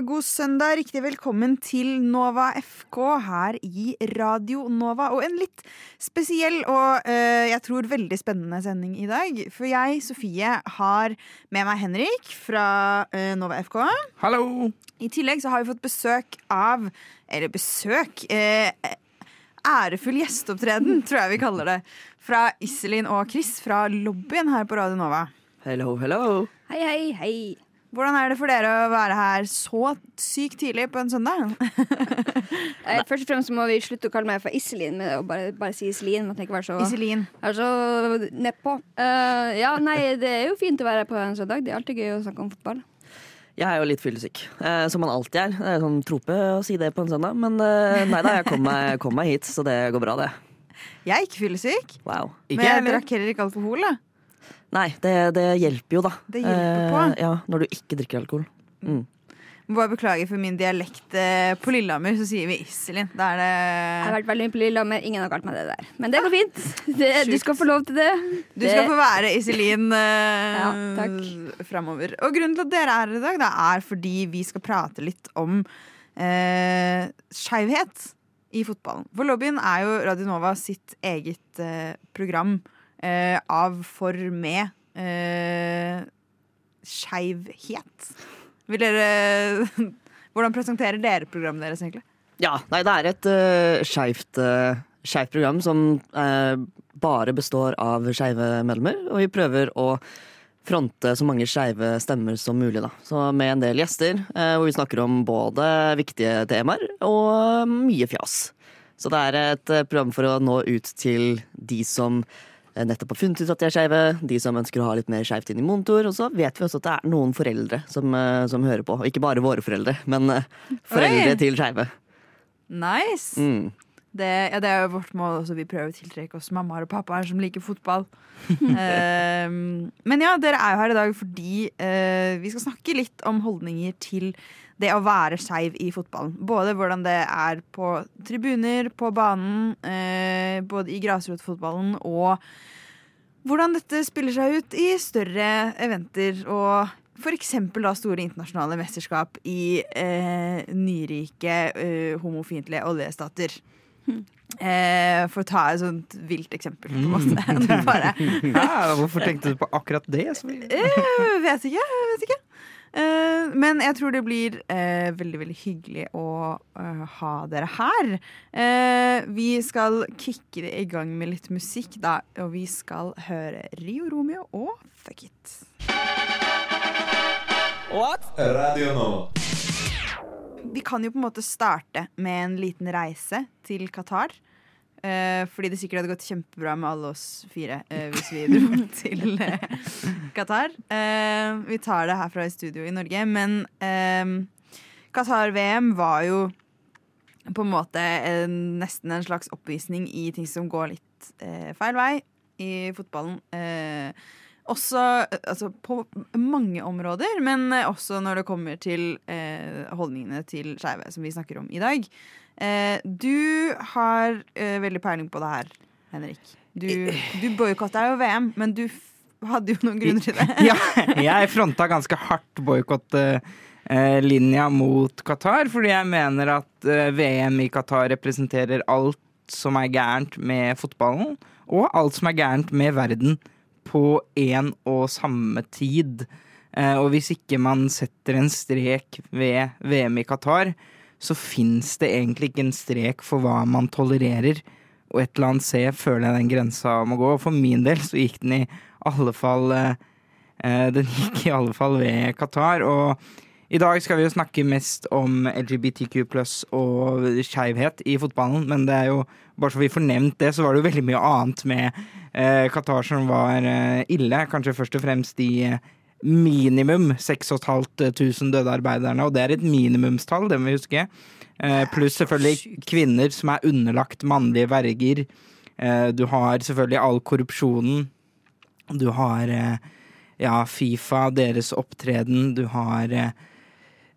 God søndag. Riktig velkommen til Nova FK her i Radio Nova. Og en litt spesiell og uh, jeg tror veldig spennende sending i dag. For jeg, Sofie, har med meg Henrik fra uh, Nova FK. Hallo! I tillegg så har vi fått besøk av Eller besøk Uh, Ærefull gjesteopptreden, tror jeg vi kaller det. Fra Iselin og Chris fra lobbyen her på Radio Nova. Hello, hello. Hei, hei, hei. Hvordan er det for dere å være her så sykt tidlig på en søndag? Eh, først og fremst må vi slutte å kalle meg for Iselin, med å bare, bare si Iselin. Man tenker være så, Iselin. være så nedpå. Uh, ja, nei, det er jo fint å være her på en søndag. Det er alltid gøy å snakke om fotball. Jeg er jo litt fyllesyk, eh, som man alltid er. Det er sånn trope å si det på en søndag, men eh, nei da, jeg kom meg, kom meg hit, så det går bra, det. Jeg er ikke fyllesyk, Wow. Men jeg drakk heller ikke alkohol. da Nei, det, det hjelper jo, da. Det hjelper på. ja, når du ikke drikker alkohol. Mm. Bare beklager for min dialekt. eh, På Lillehammer så sier vi Iselin. Da er Jeg har vært veldig mye på Lillehammer. Ingen har kalt meg det der. Men det går fint. Det, du skal få lov til det. Du skal få være Iselin Ja, uh, takk. framover. Og grunnen til at dere er her i dag, da, er fordi vi skal prate litt om eh, skeivhet i fotballen. For lobbyen er jo Radio Nova sitt eget eh, program eh, av, for, med eh, skeivhet. Vil dere Hvordan presenterer dere programmet deres, egentlig? Ja, nei, det er et uh, skeivt uh, program som uh, bare består av skeive medlemmer, og vi prøver å fronte så mange skeive stemmer som mulig, da. Så med en del gjester, eh, hvor vi snakker om både viktige temaer og mye fjas. Så det er et program for å nå ut til de som nettopp har funnet ut at de er skeive, de som ønsker å ha litt mer skeivt inn i monitor, og så vet vi også at det er noen foreldre som, eh, som hører på. Og ikke bare våre foreldre, men eh, foreldre Oi. til skeive. Nice! Mm. Det, ja, det er jo vårt mål også. Vi prøver å tiltrekke oss mammaer og pappaer som liker fotball. um, men ja, dere er jo her i dag fordi uh, vi skal snakke litt om holdninger til det å være skeiv i fotballen. Både hvordan det er på tribuner, på banen, eh, både i grasrotfotballen og hvordan dette spiller seg ut i større eventer og f.eks. da store internasjonale mesterskap i eh, nyrike, eh, homofiendtlige oljestater. Eh, for å ta et sånt vilt eksempel, på en måte. Bare, Ja, hvorfor tenkte du på akkurat det? Jeg eh, vet ikke, jeg vet ikke. Eh, men jeg tror det blir uh, veldig veldig hyggelig å uh, ha dere her. Eh, vi skal kicke det i gang med litt musikk, da. Og vi skal høre Rio Romeo og Fuck It. Radio nå. Vi kan jo på en måte starte med en liten reise til Qatar. Eh, fordi det sikkert hadde gått kjempebra med alle oss fire eh, hvis vi dro til eh, Qatar. Eh, vi tar det herfra i studio i Norge, men eh, Qatar-VM var jo på en måte en, nesten en slags oppvisning i ting som går litt eh, feil vei i fotballen. Eh, også altså, på mange områder, men eh, også når det kommer til eh, holdningene til skeive, som vi snakker om i dag. Eh, du har eh, veldig peiling på det her, Henrik. Du, du boikotta jo VM, men du hadde jo noen grunner til det. Ja, jeg fronta ganske hardt boikottlinja mot Qatar, fordi jeg mener at eh, VM i Qatar representerer alt som er gærent med fotballen, og alt som er gærent med verden på én og samme tid. Eh, Og hvis ikke man setter en strek ved VM i Qatar, så fins det egentlig ikke en strek for hva man tolererer. Og et eller annet sted føler jeg den grensa må gå. Og for min del så gikk den i alle fall eh, eh, Den gikk i alle fall ved Qatar. Og i dag skal vi jo snakke mest om LGBTQ pluss og skeivhet i fotballen, men det er jo bare så vi får nevnt det, så var det jo veldig mye annet med eh, Qatar som var eh, ille. Kanskje først og fremst de eh, minimum 6500 døde arbeiderne, og det er et minimumstall, det må vi huske. Eh, pluss selvfølgelig kvinner som er underlagt mannlige verger. Eh, du har selvfølgelig all korrupsjonen. Du har eh, ja, Fifa, deres opptreden. Du har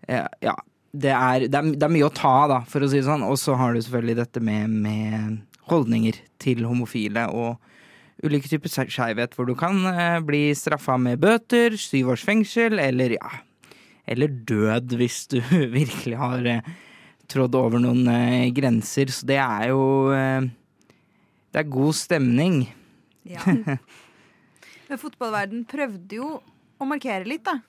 Ja, det er, det, er, det er mye å ta av, da, for å si det sånn. Og så har du selvfølgelig dette med, med holdninger til homofile og ulike typer skeivhet, hvor du kan eh, bli straffa med bøter, syv års fengsel eller ja eller død hvis du virkelig har eh, trådd over noen eh, grenser. Så det er jo eh, Det er god stemning. Ja. Men fotballverden prøvde jo å markere litt, da.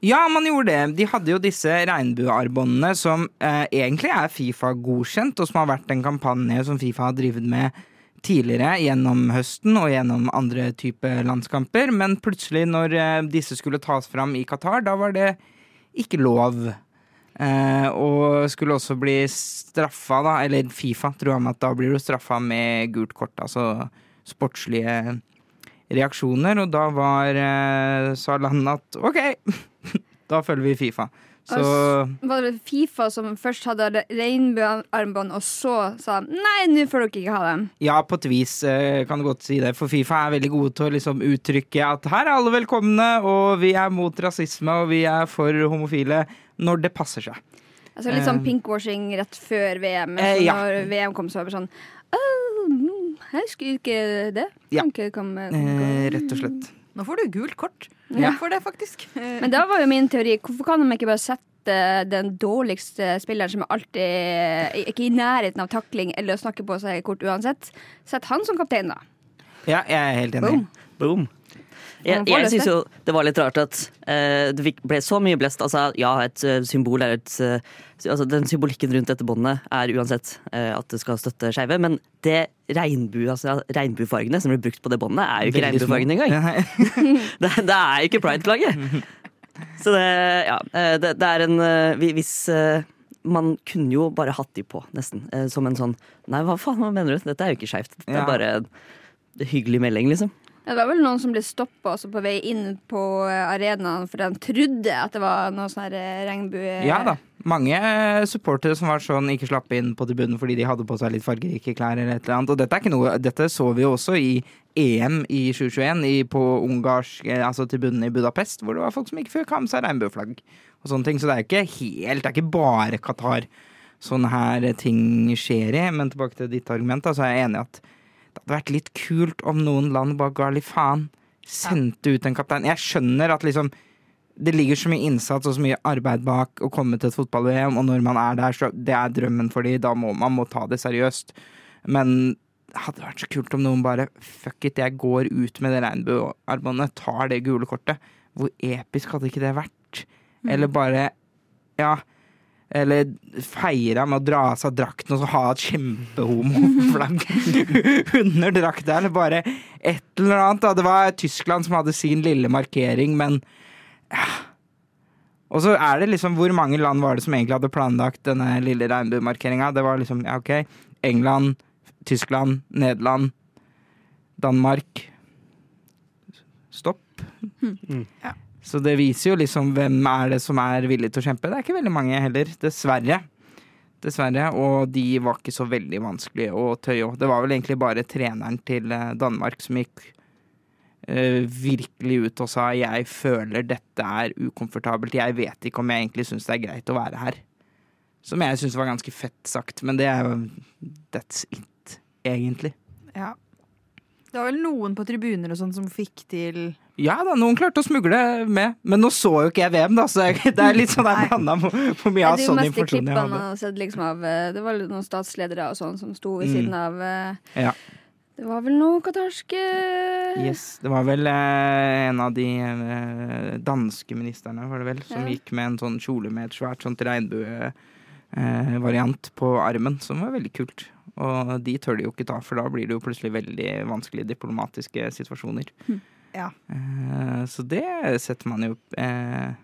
Ja, man gjorde det. De hadde jo disse regnbuearmbåndene som eh, egentlig er Fifa-godkjent, og som har vært en kampanje som Fifa har drevet med tidligere gjennom høsten og gjennom andre type landskamper. Men plutselig, når eh, disse skulle tas fram i Qatar, da var det ikke lov. Eh, og skulle også bli straffa, da, eller Fifa tror jeg at da blir du straffa med gult kort, altså sportslige reaksjoner, og da var, eh, sa landet at OK, da følger vi Fifa. Så Var det Fifa som først hadde regnbuearmbånd, og så sa nei, nå får dere ikke ha dem? ja, på et vis eh, kan du godt si det, for Fifa er veldig gode til å liksom uttrykke at her er alle velkomne, og vi er mot rasisme, og vi er for homofile, når det passer seg. Altså Litt sånn Eh. pinkwashing rett før VM. Eh, ja. Når VM kom, så var det sånn «Åh, mm, Jeg husker ikke det. Ja. Kan ikke komme- Eh, rett og slett. Nå får du gult kort Ja. for det, faktisk. Men da var jo min teori Hvorfor kan de ikke bare sette den dårligste spilleren som er alltid ikke i nærheten av takling eller å snakke på seg kort uansett, sett han som kaptein, da. Ja, jeg er helt enig. Boom. Boom. Jeg, jeg syns jo det var litt rart at uh, det ble så mye blest. Altså, ja, et uh, symbol er et uh, altså, Den symbolikken rundt dette båndet er uansett at det skal støtte skeive, men det regnbue, altså, regnbuefargene som blir brukt på det båndet, er jo ikke regnbuefargene engang. Det, det er jo ikke pride-flagget. Så det, ja, det, det er en Hvis Man kunne jo bare hatt de på, nesten. Som en sånn Nei, hva faen hva mener du? Dette er jo ikke skeivt. Dette Ja. er bare en hyggelig melding, liksom. Det var vel noen som ble stoppa på vei inn på eh, arenaen fordi de trodde at det var noe sånn eh, regnbue... Ja da. Mange eh, supportere som var sånn ikke slapp inn på tribunen fordi de hadde på seg litt fargerike klær eller et eller annet. Og dette er ikke noe Dette så vi jo også i EM i 2021 i, på ungarsk Altså tribunen i Budapest, hvor det var folk som ikke fikk ha med seg regnbueflagg og sånne ting. Så det er ikke helt Det er ikke bare Qatar sånne her ting skjer i. Men tilbake til ditt argument, da, så er jeg enig i at hadde vært litt kult om noen land bare ga litt faen. Sendte ut en kaptein. Jeg skjønner at liksom det ligger så mye innsats og så mye arbeid bak å komme til et fotball-VM, og når man er der, så det er drømmen for de, da må man må ta det seriøst. Men det hadde vært så kult om noen bare Fuck it, jeg går ut med det regnbuearmbåndet, tar det gule kortet. Hvor episk hadde ikke det vært? Eller bare Ja. Eller feira med å dra av seg drakten og så ha et kjempehomoflagg under drakta, eller bare et eller annet. Da. Det var Tyskland som hadde sin lille markering, men og så er det liksom Hvor mange land var det som egentlig hadde planlagt denne lille regnbuemarkeringa? Det var liksom, ja ok, England, Tyskland, Nederland, Danmark Stopp. Ja. Så det viser jo liksom hvem er det som er villig til å kjempe. Det er ikke veldig mange heller, dessverre. Dessverre, og de var ikke så veldig vanskelige å tøye. Det var vel egentlig bare treneren til eh, Danmark som gikk uh, virkelig ut og sa jeg føler dette er ukomfortabelt. Jeg vet ikke om jeg egentlig syns det er greit å være her. Som jeg syns var ganske fett sagt, men det er jo That's it, egentlig. Ja. Det var vel noen på tribuner og sånn som fikk til Ja da, noen klarte å smugle med, men nå så jo ikke jeg VM, da, så jeg- det er litt sånn Nei. blanda hvor mye av sånn mest informasjon jeg hadde. sett liksom av eh, Det var noen statsledere og sånn som sto ved Mm. siden av eh, Ja. Det var vel noe katarske Yes, det var vel eh, en av de eh, danske ministerne, var det vel, som Ja. gikk med en sånn kjole med et svært sånt regnbuevariant på armen, som var veldig kult. Og de tør de jo ikke ta, for da blir det jo plutselig veldig vanskelige diplomatiske situasjoner. Ja. Eh, så det setter man jo eh,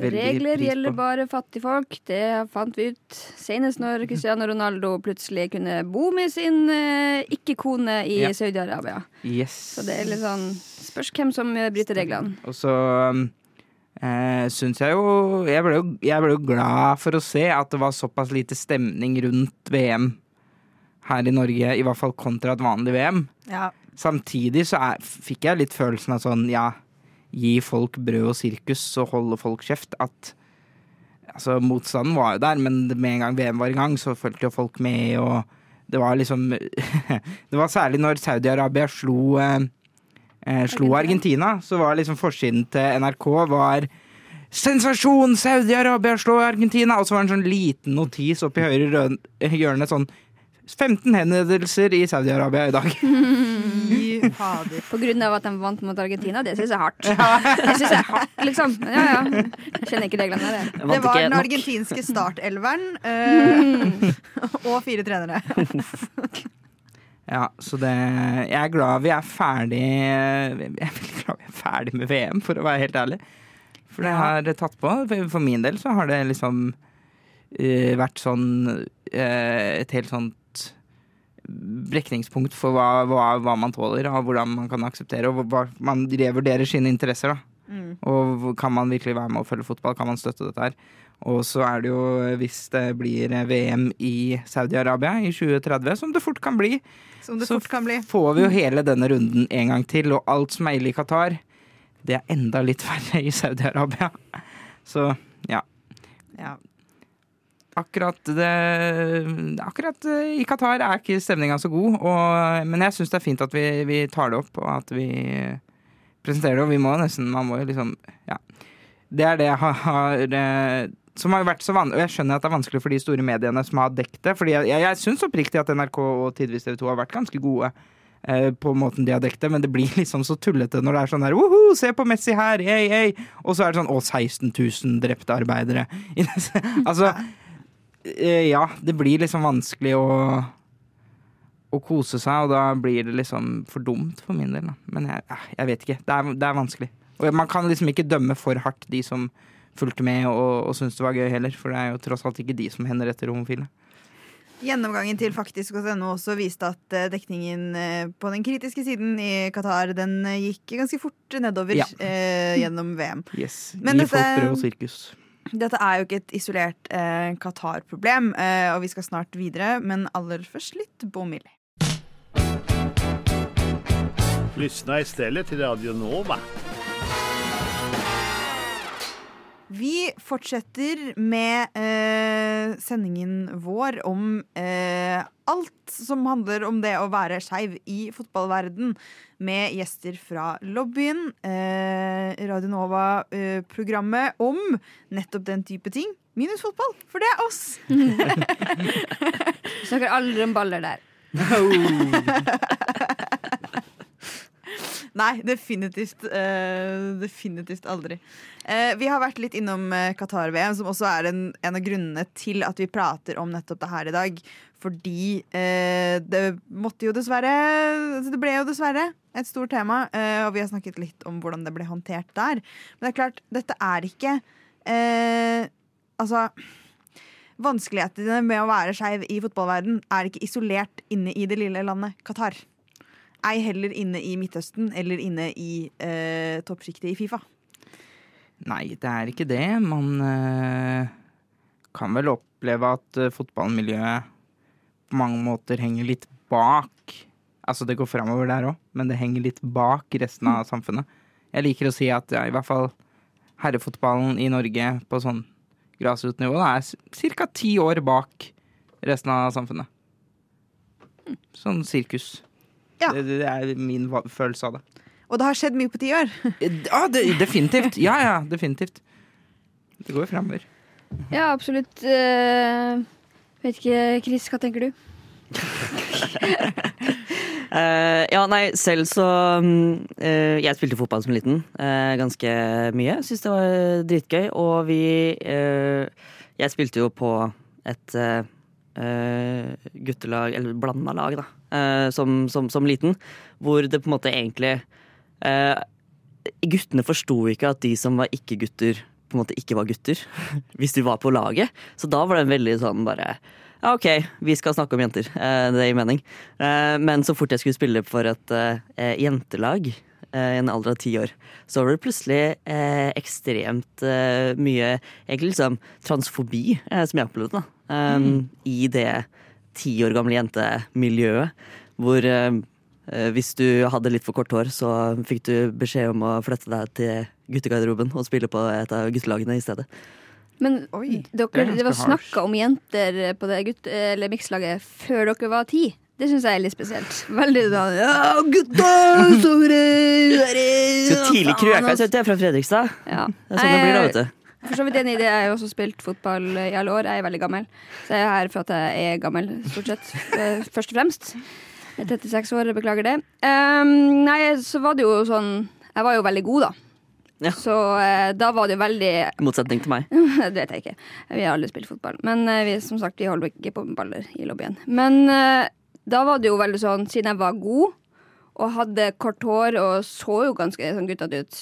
veldig regler pris gjelder på. bare fattigfolk. Det fant vi ut senest når Cristiano Ronaldo plutselig kunne bo med sin eh, ikke-kone i Ja. Saudi-Arabia. Yes. Så det er litt sånn Spørs hvem som eh, bryter reglene. Og så eh, syns jeg jo jeg ble, jo jeg ble jo glad for å se at det var såpass lite stemning rundt VM her i Norge, i hvert fall kontra et vanlig VM. Ja. Samtidig så er, fikk jeg litt følelsen av sånn, ja, gi folk brød og sirkus og holde folk kjeft. At altså, motstanden var jo der, men med en gang VM var i gang, så fulgte jo folk med, og det var liksom Det var særlig når Saudi-Arabia slo, eh, eh, slo Argentina, så var liksom forsiden til NRK var Sensasjon! Saudi-Arabia slår Argentina! Og så var det en sånn liten notis oppi høyre hjørne. Sånn 15 henvendelser i Saudi-Arabia i dag. Fader. På grunn av at de vant mot Argentina. Det syns jeg er hardt. Det synes jeg er hardt, liksom. Ja, ja. Jeg kjenner ikke reglene der. det. Det var den argentinske startelveren øh, og fire trenere. Ja, så det Jeg er glad vi er ferdig Jeg er veldig glad vi er ferdig med VM, for å være helt ærlig. For det har tatt på. For- For min del så har det liksom uh, vært sånn uh, Et helt sånt brekningspunkt for hva, hva, hva man tåler, og hvordan man kan akseptere, og hva man revurderer sine interesser. da. Mm. Og kan man virkelig være med og følge fotball? Kan man støtte dette her? Og så er det jo, hvis det blir VM i Saudi-Arabia i 2030, som det fort kan bli, Som det så fort kan bli. får vi jo hele denne runden en gang til, og alt som er ille i Qatar, det er enda litt verre i Saudi-Arabia. Så ja. Ja. Akkurat, det, akkurat eh, i Qatar er ikke stemninga så god, og, men jeg syns det er fint at vi, vi tar det opp, og at vi presenterer det. Og vi må nesten Man må jo liksom Ja. Det er det jeg har, eh, som har vært så van og jeg skjønner at det er vanskelig for de store mediene som har dekket det. Fordi jeg, jeg, syns oppriktig at NRK og tidvis TV 2 har vært ganske gode eh, på måten de har dekket det, men det blir liksom så tullete når det er sånn der Woho, se på Messi her, hey, hey. Og så er det sånn å, 16 000 drepte arbeidere. altså eh, Ja, det blir liksom vanskelig å å kose seg, og da blir det liksom for dumt for min del. Da. Men jeg, jeg vet ikke. Det er, det er vanskelig. Og man kan liksom ikke dømme for hardt de som fulgte med og, og syntes det var gøy heller, for det er jo tross alt ikke de som hender etter homofile. Gjennomgangen til faktisk.no også viste at eh, dekningen eh, på den kritiske siden i Qatar den eh, gikk ganske fort nedover Ja. eh, gjennom VM. Yes. Men Gi dette- folk brød og sirkus. Dette er jo ikke et isolert eh, Qatar-problem, eh, og vi skal snart videre, men aller først litt Bomilly. Lyssna istället till Radio Nova. Vi fortsetter med eh, sendingen vår om eh, alt som handler om det å være skeiv i fotballverden, med gjester fra lobbyen, eh, Radio Nova-programmet om nettopp den type ting. Minus fotball, for det er oss! Vi snakker aldri om baller der. Nei, definitivt. uh, definitivt aldri. Uh, vi har vært litt innom eh, Qatar-VM, som også er en, en av grunnene til at vi prater om nettopp det her i dag. Fordi det måtte jo dessverre altså Det ble jo dessverre et stort tema, og vi har snakket litt om hvordan det ble håndtert der. Men det er klart, dette er ikke Altså Vanskelighetene med å være skeiv i fotballverden er ikke isolert inne i det lille landet Qatar. Ei heller inne i Midtøsten eller inne i eh, toppsjiktet i Fifa. Nei, det er ikke det. Man eh, kan vel oppleve at eh, fotballmiljøet på mange måter henger litt bak. Altså, det går framover der òg, men det henger litt bak resten av samfunnet. Jeg liker å si at ja, i hvert fall herrefotballen i Norge på sånn grasrotnivå er ca. ti år bak resten av samfunnet. Sånn sirkus. Ja. Det, det er min følelse av det. Og det har skjedd mye på ti år. Ja, det, definitivt. Ja, ja, definitivt. Det går jo framover. Ja, absolutt. Uh, vet ikke, Chris, hva tenker du? uh, ja, nei, selv så eh, Jeg spilte fotball som liten Uh, ganske mye. Syns det var dritgøy. Og vi eh, Jeg spilte jo på et eh, eh, guttelag, eller blanda lag, da, eh, som, som, som liten. Hvor det på en måte egentlig eh, Guttene forsto ikke at de som var ikke-gutter, på en måte ikke var gutter. Hvis de var på laget. Så da var det en veldig sånn bare ja, OK, vi skal snakke om jenter. Eh, det gir mening. Eh, men så fort jeg skulle spille for et eh, jentelag eh, i en alder av ti år, så var det plutselig eh, ekstremt eh, mye egentlig liksom transfobi eh, som jeg opplevde da. Eh, I det ti år gamle jentemiljøet. Hvor eh, hvis du hadde litt for kort hår, så fikk du beskjed om å flytte deg til guttegarderoben og spille på et av guttelagene i stedet. Men Oi, dere, det var snakka om jenter på det gutt, eller mikslaget før dere var ti. Det syns jeg er litt spesielt. Veldig sånn Ja, gutta! Så Så tidlig krøka jeg er fra Fredrikstad. Ja. Det er sånn det blir da, vet du. For så vidt enig i det. Jeg har også spilt fotball i alle år. Jeg er veldig gammel. Så jeg er her for at jeg er gammel, stort sett. eh, Først og fremst. Jeg er 36 år, beklager det. Um, nei, så var det jo sånn Jeg var jo veldig god, da. Ja. Så eh, da var det jo veldig I motsetning til meg. det vet jeg ikke. Vi har aldri spilt fotball. Men eh, vi, som sagt, vi holder ikke på med baller i lobbyen. Men eh, da var det jo veldig sånn, siden jeg var god og hadde kort hår og så jo ganske sånn guttete ut,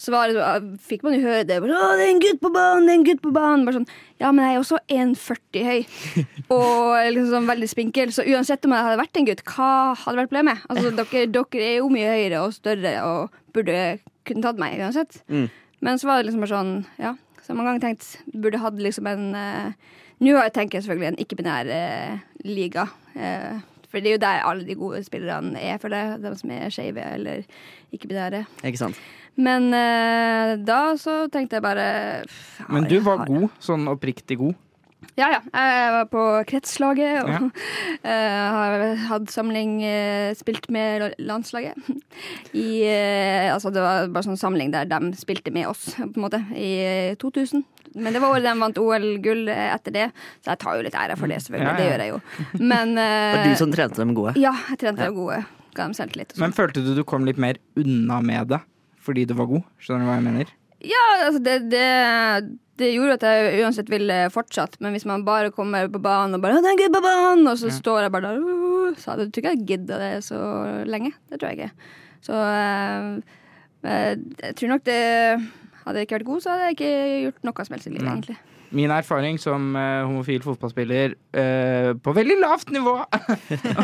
så var det, eh, fikk man jo høre det. 'Å, det er en gutt på banen! det er en gutt på banen!' Bare sånn, ja, men jeg er også 1,40 høy og liksom sånn veldig spinkel. Så uansett om jeg hadde vært en gutt, hva hadde vært problemet? Altså, dere, dere er jo mye høyere og større og burde kunne tatt meg uansett. Mm. Men så var det liksom bare sånn, ja, så har mange ganger tenkt burde hatt liksom en uh, Nå har jeg tenkt selvfølgelig en ikke-binær uh, liga. Eh, for det er jo der alle de gode spillerne er, for det. De som er skeive eller ikke-binære. Ikke sant? Men uh, da så tenkte jeg bare Men du var god, sånn oppriktig god. Ja, ja. Jeg var på kretslaget og Ja. eh, har hatt samling, eh, spilt med landslaget. I, eh, altså det var bare sånn samling der de spilte med oss, på en måte, i 2000. Men det var året de vant OL-gull etter det, så jeg tar jo litt ære for det, selvfølgelig. Ja, ja. Det gjør jeg jo. Men Det var du som trente dem gode. Ja, jeg trente dem gode. Ga dem selvtillit. og sånn. Men følte du du kom litt mer unna med det fordi du var god? Skjønner du hva jeg mener? Ja, altså det, det, det gjorde at jeg uansett ville fortsatt. Men hvis man bare kommer på banen og bare «Å, 'Det er på banen', og så står jeg bare der Så hadde jeg ikke gidda det så lenge. Det tror jeg ikke. Så eh, eh, jeg tror nok det Hadde jeg ikke vært god, så hadde jeg ikke gjort noe som helst i livet, ja. egentlig. Min erfaring som eh, homofil fotballspiller eh, på veldig lavt nivå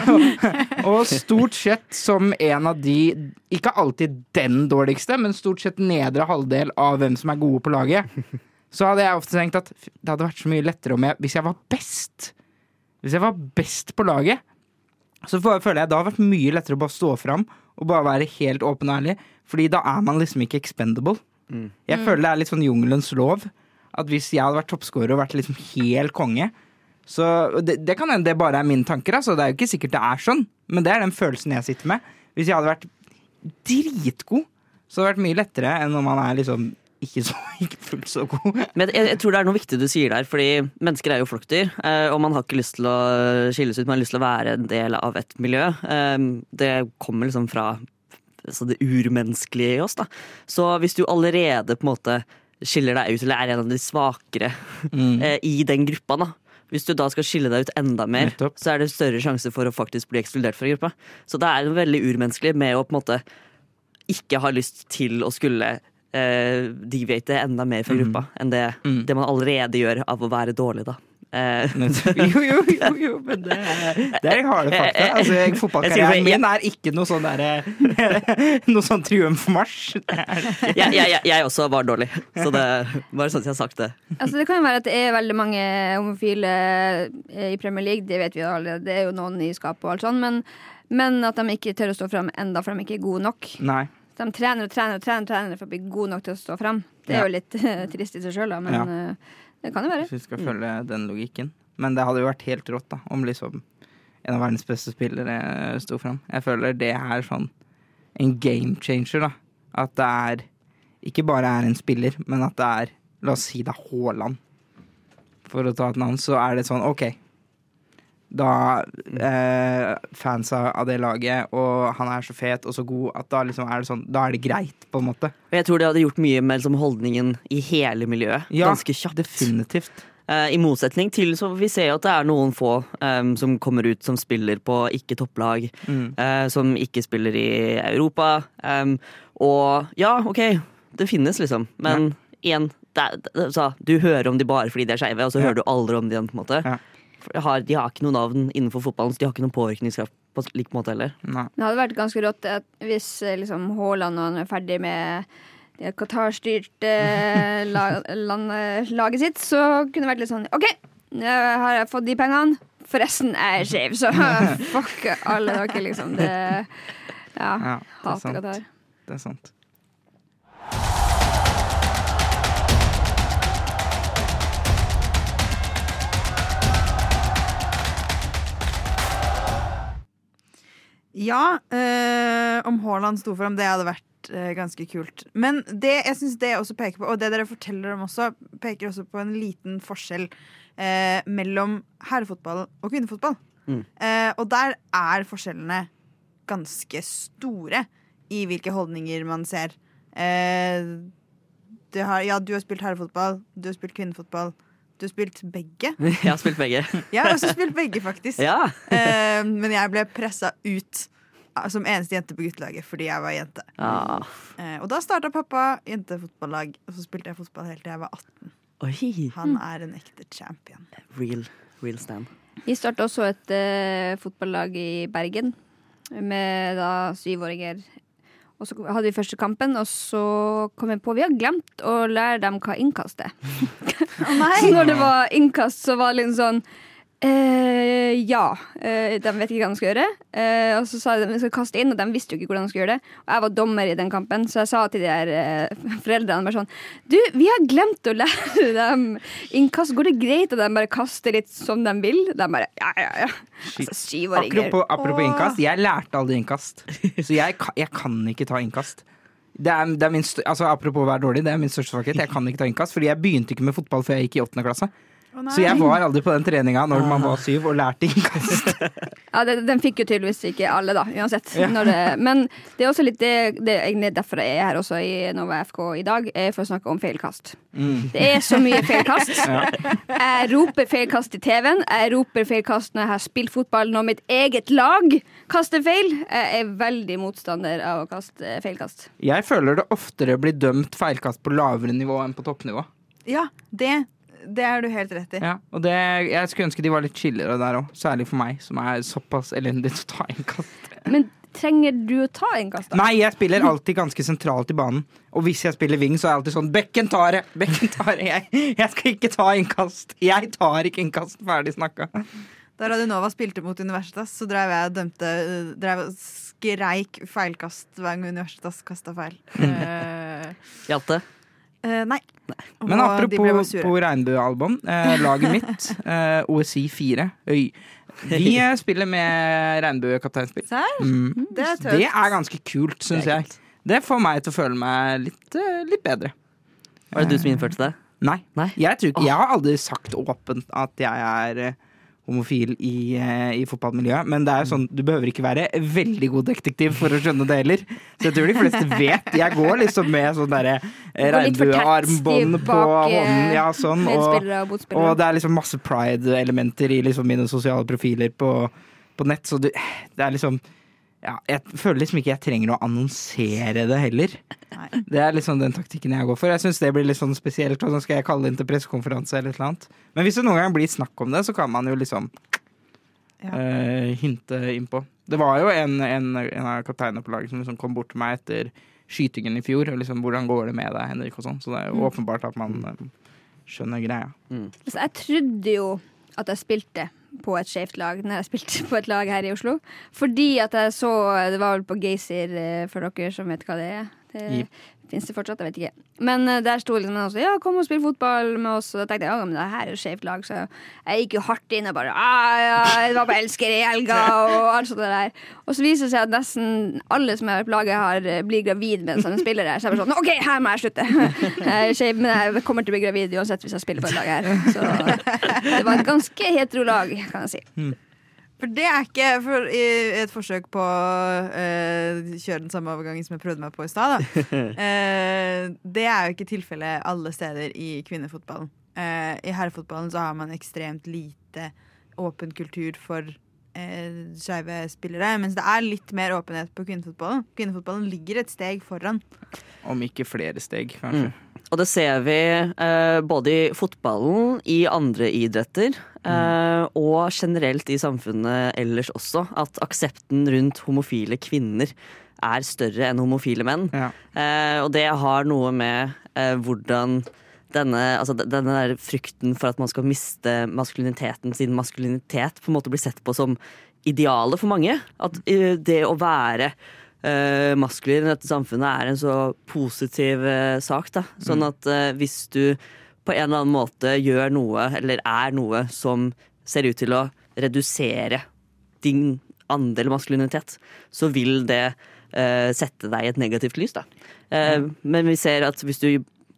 Og stort sett som en av de Ikke alltid den dårligste, men stort sett nedre halvdel av hvem som er gode på laget. Så hadde jeg ofte tenkt at det hadde vært så mye lettere om jeg, hvis jeg var best. Hvis jeg var best på laget, så føler jeg det hadde vært mye lettere å bare stå fram og bare være helt åpen og ærlig. Fordi da er man liksom ikke expendable. Jeg føler det er litt sånn jungelens lov. At hvis jeg hadde vært toppscorer og vært liksom helt konge Så det, det kan hende det bare er mine tanker. Altså. Det er jo ikke sikkert det er sånn, men det er den følelsen jeg sitter med. Hvis jeg hadde vært dritgod, så hadde det vært mye lettere enn når man er liksom ikke, så, ikke fullt så god. Men jeg, jeg tror det er noe viktig du sier der, fordi mennesker er jo flokkdyr. eh, Og man har ikke lyst til å skilles ut, man har lyst til å være en del av et miljø. Eh, Det kommer liksom fra altså det urmenneskelige i oss. da Så hvis du allerede på en måte skiller deg ut, eller er en av de svakere Mm. eh, i den gruppa, da hvis du da skal skille deg ut enda mer, Nettopp. så er det større sjanse for å faktisk bli ekskludert fra gruppa. Så det er veldig urmenneskelig med å på en måte ikke ha lyst til å skulle eh, deviate enda mer fra gruppa enn det, Mm. det man allerede gjør av å være dårlig, da. Eh, Jo, jo, jo, jo, men det er, det er harde fakta. Altså, fotballkarrieren min er ikke noe sånn derre Noe sånn triumfmarsj. Jeg, jeg, jeg, også var dårlig, så det bare sånn at jeg har sagt det. Altså, det kan jo være at det er veldig mange homofile eh, i Premier League, det vet vi jo allerede. Det er jo noen i skapet og alt sånn, men, men at de ikke tør å stå fram enda, for de ikke er gode nok. Nei. De trener og trener og trener, trener for å bli gode nok til å stå fram. Det er Ja. jo litt eh, trist i seg sjøl, da, men Ja. eh, det kan jo være. Hvis vi skal følge den logikken. Men det hadde jo vært helt rått da om liksom en av verdens beste spillere sto fram. Jeg føler det er sånn en game changer, da. At det er ikke bare er en spiller, men at det er La oss si det er Haaland, for å ta et navn. Så er det sånn OK. Da eh, fans av det laget, og han er så fet og så god, at da liksom er det sånn Da er det greit, på en måte. Og jeg tror det hadde gjort mye med liksom, holdningen i hele miljøet. Ja, Ganske kjapt. Definitivt. Eh, I motsetning til så vi ser jo at det er noen få eh, som kommer ut som spiller på ikke topplag. Mm. eh, som ikke spiller i Europa. Em, og ja, OK, det finnes, liksom. Men igjen, det, det, så, du hører om de bare fordi de er skeive, og så Ja. hører du aldri om de igjen, på en måte. Ja. Har, de har ikke noe navn innenfor fotballen, så de har ikke noen påvirkningskraft på lik måte heller. Nei. Det hadde vært ganske rått at hvis eh, liksom, Haaland er ferdig med det Qatar-styrte la, laget sitt, så kunne det vært litt sånn OK, nå har jeg fått de pengene. Forresten er jeg skeiv, så fuck alle dere, liksom. Det Ja. Ja, det er Hater. Qatar. Det er sant. Ja, eh, om Haaland sto fram, det hadde vært eh, ganske kult. Men det jeg synes det også peker på, og det dere forteller om også, peker også på en liten forskjell eh, mellom herrefotball og kvinnefotball. Mm. Eh, og der er forskjellene ganske store i hvilke holdninger man ser. Eh, det har, ja, du har spilt herrefotball, du har spilt kvinnefotball. Du har spilt begge. Jeg har spilt begge. Jeg har også spilt begge, faktisk. Ja. Eh, men jeg ble pressa ut eh, som eneste jente på guttelaget fordi jeg var jente. Ah. Eh, og da starta pappa jentefotballag, og så spilte jeg fotball helt til jeg var 18. Oi. Han er en ekte champion. Real, real stand. Vi starta også et eh, fotballag i Bergen med da syvåringer. Og så hadde vi første kampen, og så kom jeg på Vi har glemt å lære dem hva innkast er. Så når det var innkast, så var det litt sånn eh, Ja. Eh, de vet ikke hva de skal gjøre. Eh, og så sa de at de skal kaste inn, og de visste jo ikke hvordan de skulle gjøre det. Og jeg var dommer i den kampen, så jeg sa til de her eh, foreldrene bare sånn Du, vi har glemt å lære dem innkast. Går det greit at de bare kaster litt som de vil? De bare ja, ja, ja. Altså, syvåringer. Apropos, apropos Åh. innkast, jeg lærte aldri innkast. Så jeg, jeg kan ikke ta innkast. Det er, det er min altså, apropos å være dårlig, det er min største svakhet. Jeg kan ikke ta innkast, fordi jeg begynte ikke med fotball før jeg gikk i åttende klasse. Å. Så jeg var aldri på den treninga når man var syv og lærte innkast. Ja, det, Den fikk jo tydeligvis ikke alle, da, uansett. Ja. Når det, men det er også litt det, det er egentlig derfor jeg er her også i Nova FK i dag, er for å snakke om feilkast. Mm. Det er så mye feilkast. Jeg roper feilkast i TV-en. Jeg roper feilkast når jeg har spilt fotball når mitt eget lag kaster feil. Jeg er veldig motstander av å kaste feilkast. Jeg føler det oftere blir dømt feilkast på lavere nivå enn på toppnivå. Ja, det, det er du helt rett i. Ja, og det, jeg skulle ønske de var litt chillere der òg. Særlig for meg, som er såpass elendig til å ta innkast. Men trenger du å ta innkast, da? Nei, jeg spiller alltid ganske sentralt i banen. Og hvis jeg spiller wing, så er jeg alltid sånn Bekken tar det! Bekken tar det! Jeg, jeg skal ikke ta innkast! Jeg tar ikke innkast! Ferdig snakka. Da Radionova spilte mot Universitas, så drev jeg og dømte drev og skreik feilkast hver gang Universitas kasta feil. Eh, Det? eh, nei. Men Og ble bare apropos på regnbuealbum. Eh, laget mitt, eh, OSI 4 Øy. Vi eh, spiller med regnbuekapteinspill. Mm. Det er. Det er ganske kult, syns jeg. Det får meg til å føle meg litt, eh, litt bedre. Var det du som innførte det? Nei. Nei? Jeg, ikke, jeg har aldri sagt åpent at jeg er homofil i, eh, i fotballmiljøet. Men det er jo sånn, du behøver ikke være veldig god detektiv for å skjønne det heller. Så jeg tror de fleste vet. Jeg går liksom med sånn derre eh, regnbuearmbånd på eh, hånden. Ja, sånn. Og og det er liksom masse pride-elementer i liksom mine sosiale profiler på, på nett. Så du, det er liksom ja, Jeg føler liksom ikke jeg trenger å annonsere det heller. Nei. Det er liksom den taktikken jeg går for. Jeg syns det blir litt sånn spesielt. Og så skal jeg kalle inn til pressekonferanse eller et eller annet. Men hvis det noen gang blir snakk om det, så kan man jo liksom Ja. uh, hinte innpå. Det var jo en, en, en av kapteinene på laget som liksom kom bort til meg etter skytingen i fjor. Og liksom, 'Hvordan går det med deg, Henrik?' og sånn. Så det er jo Mm. åpenbart at man uh, skjønner greia. Altså, jeg trodde jo at jeg spilte på et skjevt lag når jeg spilte på et lag her i Oslo. Fordi at jeg så Det var vel på Geysir, eh, for dere som vet hva det er. Det. Fins det fortsatt? Jeg vet ikke. Men eh, der sto liksom også, ja, kom og spill fotball med oss. Og da tenkte jeg ja, men det her er et skjevt lag, så jeg gikk jo hardt inn og bare ja, det var på Elsker i helga og alt sånt der. Og så viser det seg at nesten alle som er på laget, har, eh, blir gravid med en sånn spiller her. Så jeg bare sånn OK, her må jeg slutte. Skeiv, men jeg kommer til å bli gravid uansett hvis jeg spiller på et lag her. Så det var et ganske hetero lag, kan jeg si. For det er ikke for, i et forsøk på å uh, kjøre den samme overgangen som jeg prøvde meg på i stad. Eh, det er jo ikke tilfellet alle steder i kvinnefotballen. Uh, I herrefotballen så har man ekstremt lite åpen kultur for eh, skeive spillere, mens det er litt mer åpenhet på kvinnefotballen. Kvinnefotballen ligger et steg foran. Om ikke flere steg, kanskje. Og det ser vi eh, både i fotballen, i andre idretter eh, og generelt i samfunnet ellers også. At aksepten rundt homofile kvinner er større enn homofile menn. Ja. Eh, og det har noe med eh, hvordan denne, altså denne der frykten for at man skal miste maskuliniteten sin maskulinitet, på en måte blir sett på som idealet for mange. At eh, det å være uh, maskulin i dette samfunnet er en så positiv uh, sak. Da. Sånn at uh, hvis du på en eller annen måte gjør noe, eller er noe, som ser ut til å redusere din andel maskulinitet, så vil det sette deg i et negativt lys. Da. Men vi ser at hvis du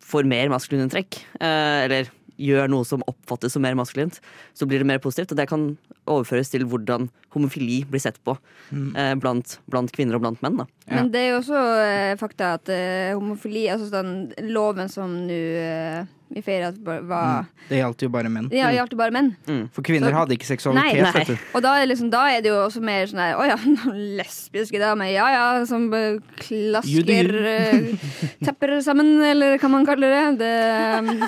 får mer maskuline trekk, eh, eller gjør noe som oppfattes som mer maskulint, så blir det mer positivt. Og det kan overføres til hvordan homofili blir sett på eh, blant, blant kvinner og blant menn. Da. Ja. Men det er jo også eh, fakta at eh, homofili, altså den loven som nå eh, vi feirer at var, mm. Det gjaldt jo bare menn. Ja, Det gjaldt jo bare menn. For kvinner Så- hadde ikke seksualitet, Nei, nei. Og da er, det liksom, da er det jo også mer sånn her Å ja, lesbiske damer, ja ja, som You klasker you. eh, tepper sammen, eller hva man kaller det. Det,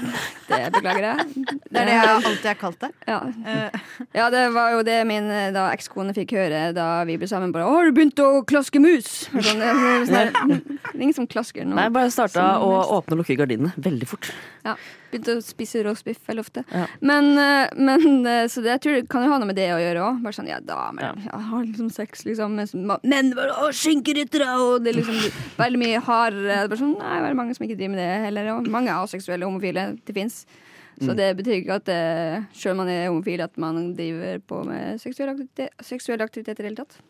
det beklager jeg. Det er det jeg alltid har kalt det. Ja. Eh, ja, det var jo det min eh, da ekskone fikk høre da vi ble sammen. Bare, 'Har du begynt å klaske mus?' Sånn, det, er sånn det er ingen som klasker nå. Nei, bare starta å åpne og lukke gardinene veldig fort. Ja, Begynte å spise roastbiff veldig ofte. Ja. Men, eh, men eh, Så det jeg tror kan jo ha noe med det å gjøre òg. Bare sånn, ja, damer Ja. ja. har liksom sex, liksom. Menn bare å, skinkeryttere! Og det er liksom veldig mye hardere. Det er Bare sånn, nei, det er mange som ikke driver med det heller. Og mange aseksuelle homofile. Det fins. Så det betyr ikke at uh, sjøl om man er homofil, at man driver på med seksuell aktivitet, seksuell aktivitet i det hele tatt.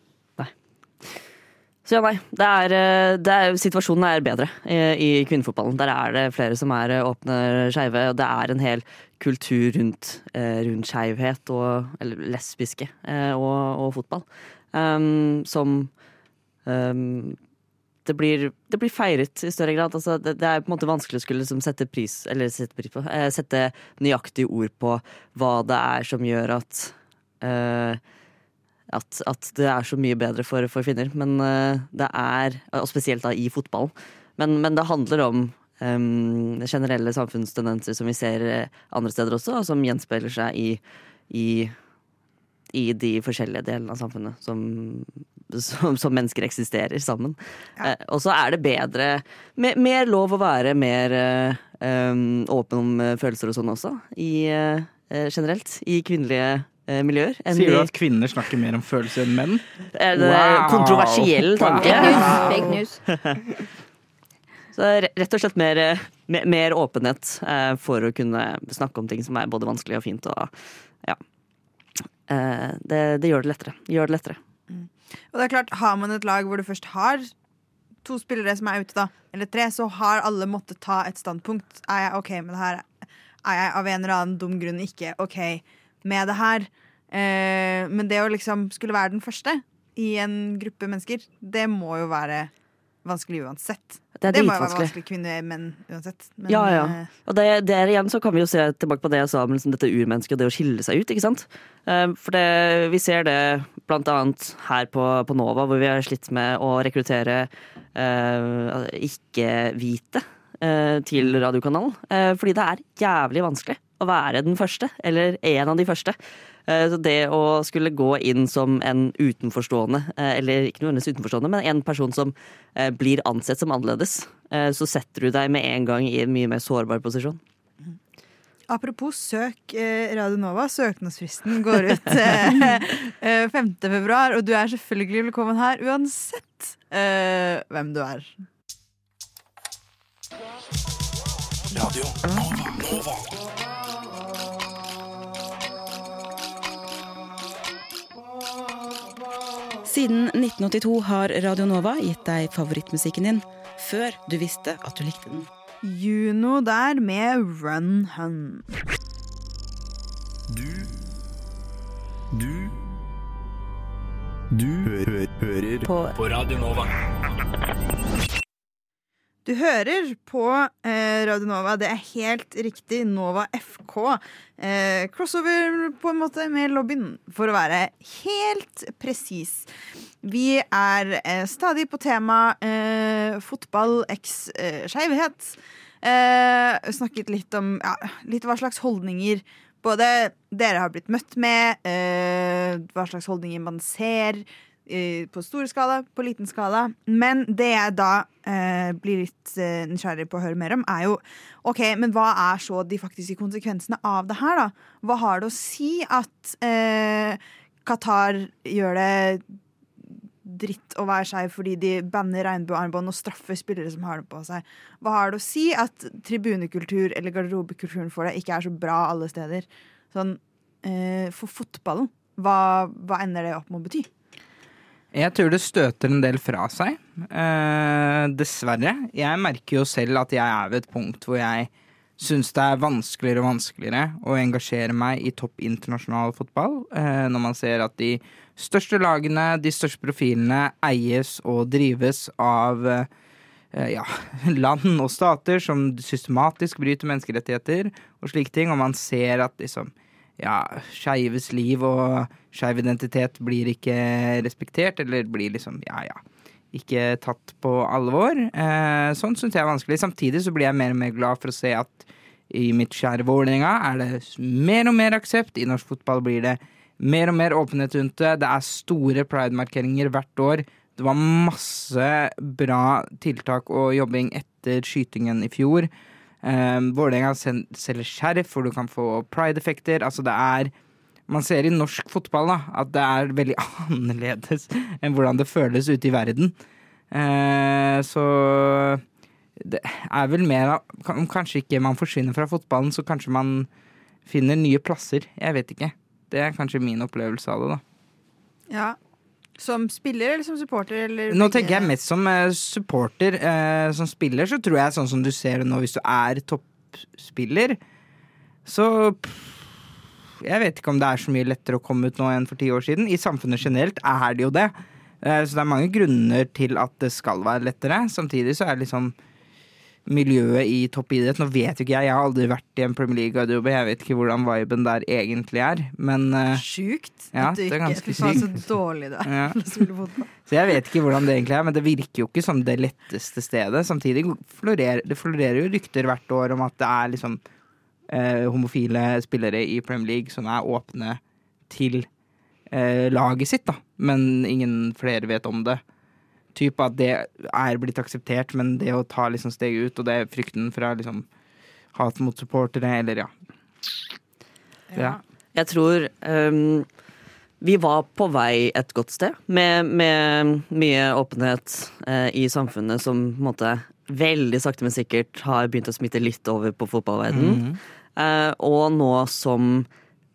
Så ja, nei. Det er, eh, det er, situasjonen er bedre i, i kvinnefotballen. Der er det flere som er eh, åpne skeive, og det er en hel kultur rundt, eh, rundt skeivhet og Eller lesbiske eh, og, og fotball. Um, som um, det blir, det blir feiret i større grad. Altså, det, det er på en måte vanskelig å skulle liksom, sette pris sette pris på eh, Sette nøyaktige ord på hva det er som gjør at eh, at, at det er så mye bedre for, for kvinner. Men eh, det er Og spesielt da i fotballen. Men, men det handler om em, generelle samfunnstendenser som vi ser eh, andre steder også, og som gjenspeiler seg i, i, i de forskjellige delene av samfunnet som, som, som mennesker eksisterer sammen. Ja. Eh, og så er det bedre mer, mer lov å være mer eh, åpen om eh, følelser og sånn også, i, eh, eh, generelt. I kvinnelige eh, miljøer. enn Sier du at kvinner snakker mer om følelser enn menn? er det Wow. kontroversiell tanke? Fake news. Fake news. Så rett og slett mer, eh, mer, mer åpenhet eh, for å kunne snakke om ting som er både vanskelig og fint. Og, ja. Eh, det, det gjør det lettere. Gjør det lettere. Og det er klart, Har man et lag hvor du først har to spillere som er ute, da, eller tre, så har alle måttet ta et standpunkt. Er jeg OK med det her? Er jeg av en eller annen dum grunn ikke OK med det her? Eh, men det å liksom skulle være den første i en gruppe mennesker, det må jo være vanskelig uansett. Det er Det må jo være vanskelig kvinner, menn uansett. Men, Ja, ja. eh, Og det, der igjen så kan vi jo se tilbake på det jeg sa om liksom dette urmennesket og det å skille seg ut. ikke sant? Eh, For det, vi ser det blant annet her på, på Nova, hvor vi har slitt med å rekruttere uh, ikke-hvite uh, til radiokanalen. Uh, fordi det er jævlig vanskelig å være den første, eller en av de første. Eh, Så det å skulle gå inn som en utenforstående, eh, eller ikke nødvendigvis utenforstående, men en person som eh, blir ansett som annerledes, så setter du deg med en gang i en mye mer sårbar posisjon. Apropos søk eh, Radio Nova. Søknadsfristen går ut eh, eh, 5. februar, og du er selvfølgelig velkommen her uansett eh, hvem du er. Siden 1982 har Radio Nova gitt deg favorittmusikken din før du visste at du likte den. Juno der med Run Hun. Du Du Du hø hø hører På på Radio Nova. Du hører på eh, Radio Nova. Det er helt riktig. Nova FK. Eh, crossover på en måte med lobbyen, for å være helt presis. Vi er eh, stadig på tema eh, fotball x eh, skeivhet. Eh, snakket litt om ja, litt hva slags holdninger både dere har blitt møtt med, hva slags holdninger man ser på stor skala, på liten skala. Men det jeg da eh, blir litt eh, nysgjerrig på å høre mer om, er jo OK, men hva er så de faktiske konsekvensene av det her, da? Hva har det å si at eh, Qatar gjør det dritt å være skeiv fordi de banner regnbuearmbånd og straffer spillere som har det på seg. Hva har det å si at tribunekultur eller garderobekulturen for det ikke er så bra alle steder? Sånn, eh, for fotballen, hva, hva ender det opp med å bety? Jeg tror det støter en del fra seg. Eh, dessverre. Jeg merker jo selv at jeg er ved et punkt hvor jeg syns det er vanskeligere og vanskeligere å engasjere meg i topp internasjonal fotball. Eh, når man ser at de største lagene, de største profilene, eies og drives av eh, ja, land og stater som systematisk bryter menneskerettigheter og slike ting, og man ser at liksom ja, skeives liv og skeiv identitet blir ikke respektert, eller blir liksom, ja ja, ikke tatt på alvor. Eh, sånn syns jeg er vanskelig. Samtidig så blir jeg mer og mer glad for å se at i mitt kjære Vålerenga er det mer og mer aksept. I norsk fotball blir det mer og mer åpenhet rundt det. Det er store pride-markeringer hvert år. Det var masse bra tiltak og jobbing etter skytingen i fjor. Um, Vålerenga selger skjerf hvor du kan få pride-effekter. Altså det er Man ser i norsk fotball da at det er veldig annerledes enn hvordan det føles ute i verden. Eh, så det er vel mer av Om kanskje ikke man forsvinner fra fotballen, så kanskje man finner nye plasser. Jeg vet ikke. Det er kanskje min opplevelse av det, da. Ja. Som spiller eller som supporter? Eller Nå tenker jeg mest som eh, supporter. Eh, som spiller så tror jeg sånn som du ser det nå, hvis du er toppspiller, så pff, Jeg vet ikke om det er så mye lettere å komme ut nå enn for ti år siden. I samfunnet generelt er det jo det. Eh, så det er mange grunner til at det skal være lettere. Samtidig så er det liksom miljøet i toppidrett Nå vet jo ikke jeg, jeg har aldri vært i en Premier League-garderobe. Jeg vet ikke hvordan viben der egentlig er, men eh, Sjukt. Ja, det er ganske Fy så dårlig det er Ja. Så jeg vet ikke hvordan det egentlig er, men det virker jo ikke som det letteste stedet. Samtidig florerer det florerer jo rykter hvert år om at det er liksom eh, homofile spillere i Premier League som er åpne til eh, laget sitt, da. Men ingen flere vet om det. Typ at det er blitt akseptert, men det å ta liksom steget ut, og det er frykten fra liksom hat mot supportere, eller ja. Ja. Jeg tror um, vi var på vei et godt sted, med, med mye åpenhet uh, i samfunnet som på en måte veldig sakte, men sikkert har begynt å smitte litt over på fotballverdenen. Eh, og nå som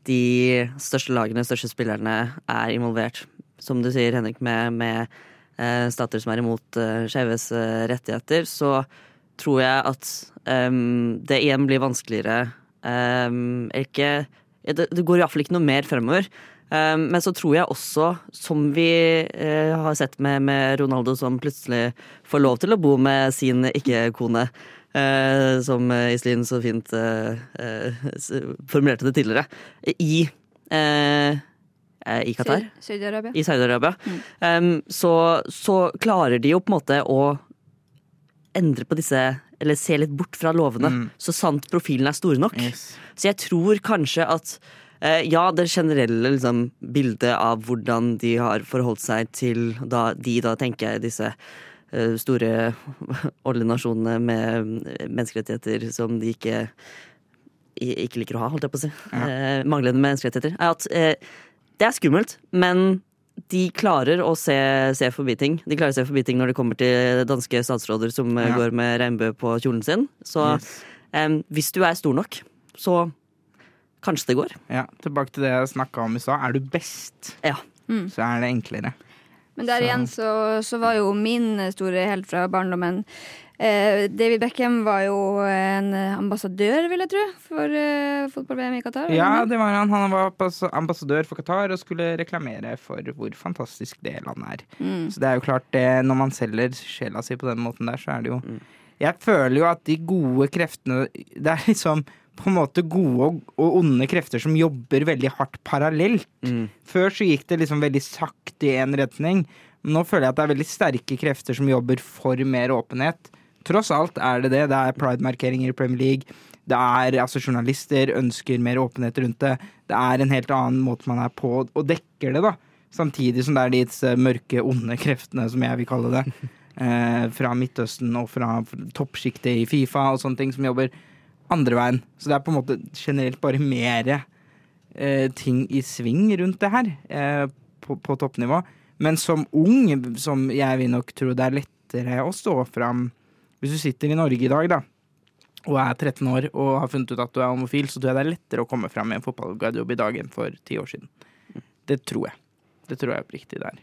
de største lagene, største spillerne, er involvert, som du sier, Henrik, med, med stater som er imot uh, skeives eh, rettigheter, så tror jeg at ehm, det igjen blir vanskeligere um, ikke, det, det går iallfall ikke noe mer fremover. Um, men så tror jeg også, som vi eh, har sett med, med Ronaldo, som plutselig får lov til å bo med sin ikke-kone, eh, som eh, Iselin så fint eh, eh, formulerte det tidligere, i eh, eh, i Qatar Saudi-Arabia. i Saudi-Arabia, um, så, så klarer de jo på en måte å endre på disse Eller se litt bort fra lovene, Mm. så sant profilen er store nok. Yes. Så jeg tror kanskje at eh, ja, det generelle liksom, bildet av hvordan de har forholdt seg til da, de, da tenker jeg disse eh, store oljenasjonene med menneskerettigheter som de ikke ikke liker å ha, holdt jeg på å si. Eh, manglende menneskerettigheter. Er at eh, det er skummelt, men de klarer å se, se forbi ting. De klarer å se forbi ting når det kommer til danske statsråder som eh, Ja. går med regnbue på kjolen sin. Så Yes. um, hvis du er stor nok, så kanskje det går. Ja, tilbake til det jeg snakka om i stad. Er du best, Ja. så er det enklere. Men der Så- igjen så, så var jo min store helt fra barndommen eh, David Beckham var jo en ambassadør, vil jeg tro, for eh, fotball-VM i Qatar. Ja, det? var han. Han var ambassadør for Qatar og skulle reklamere for hvor fantastisk det landet er. Mm. Så det er jo klart det, når man selger sjela si på den måten der, så er det jo Jeg føler jo at de gode kreftene Det er liksom på en måte gode og, onde krefter som jobber veldig hardt parallelt. Før så gikk det liksom veldig sakte i én retning. Nå føler jeg at det er veldig sterke krefter som jobber for mer åpenhet. Tross alt er det det. Det er pride-markeringer i Premier League. Det er altså Journalister ønsker mer åpenhet rundt det. Det er en helt annen måte man er på og dekker det, da. Samtidig som det er de mørke, onde kreftene, som jeg vil kalle det. Eh, fra Midtøsten og fra toppsjiktet i Fifa og sånne ting, som jobber andre veien. Så det er på en måte generelt bare mer eh, ting i sving rundt det her eh, på, på toppnivå. Men som ung, som jeg vil nok tro det er lettere å stå fram Hvis du sitter i Norge i dag, da, og er 13 år og har funnet ut at du er homofil, så tror jeg det er lettere å komme fram i en fotballgarderobe i dag enn for ti år siden. Det tror jeg. Det tror jeg oppriktig det er.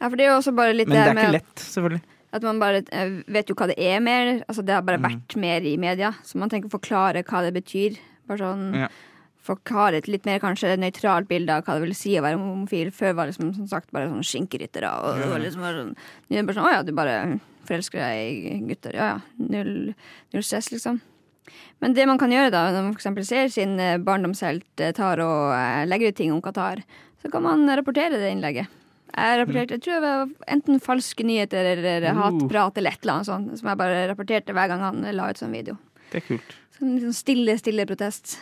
Ja, for det er jo også bare litt Men det er ikke lett, selvfølgelig. at man bare eh, vet jo hva det er mer. Altså Det har bare Mm. vært mer i media, så man tenker å forklare hva det betyr. Bare sånn Ja. Forklare et litt mer kanskje nøytralt bilde av hva det vil si å være homofil. Før var det liksom, som sagt bare sånn skinkeryttere. Og ja. var liksom bare sånn, det er bare sånn Å ja, du bare forelsker deg i gutter. Ja ja. Null, null stress, liksom. Men det man kan gjøre da, når man eksempel ser sin eh, barndomshelt eh, tar og eh, legger ut ting om Qatar, så kan man rapportere det innlegget. Jeg rapporterte, jeg tror det var enten falske nyheter eller Uh. hatprat eller et eller annet sånt, som jeg bare rapporterte hver gang han la ut sånn video. Det er kult. Så en sånn stille, stille protest.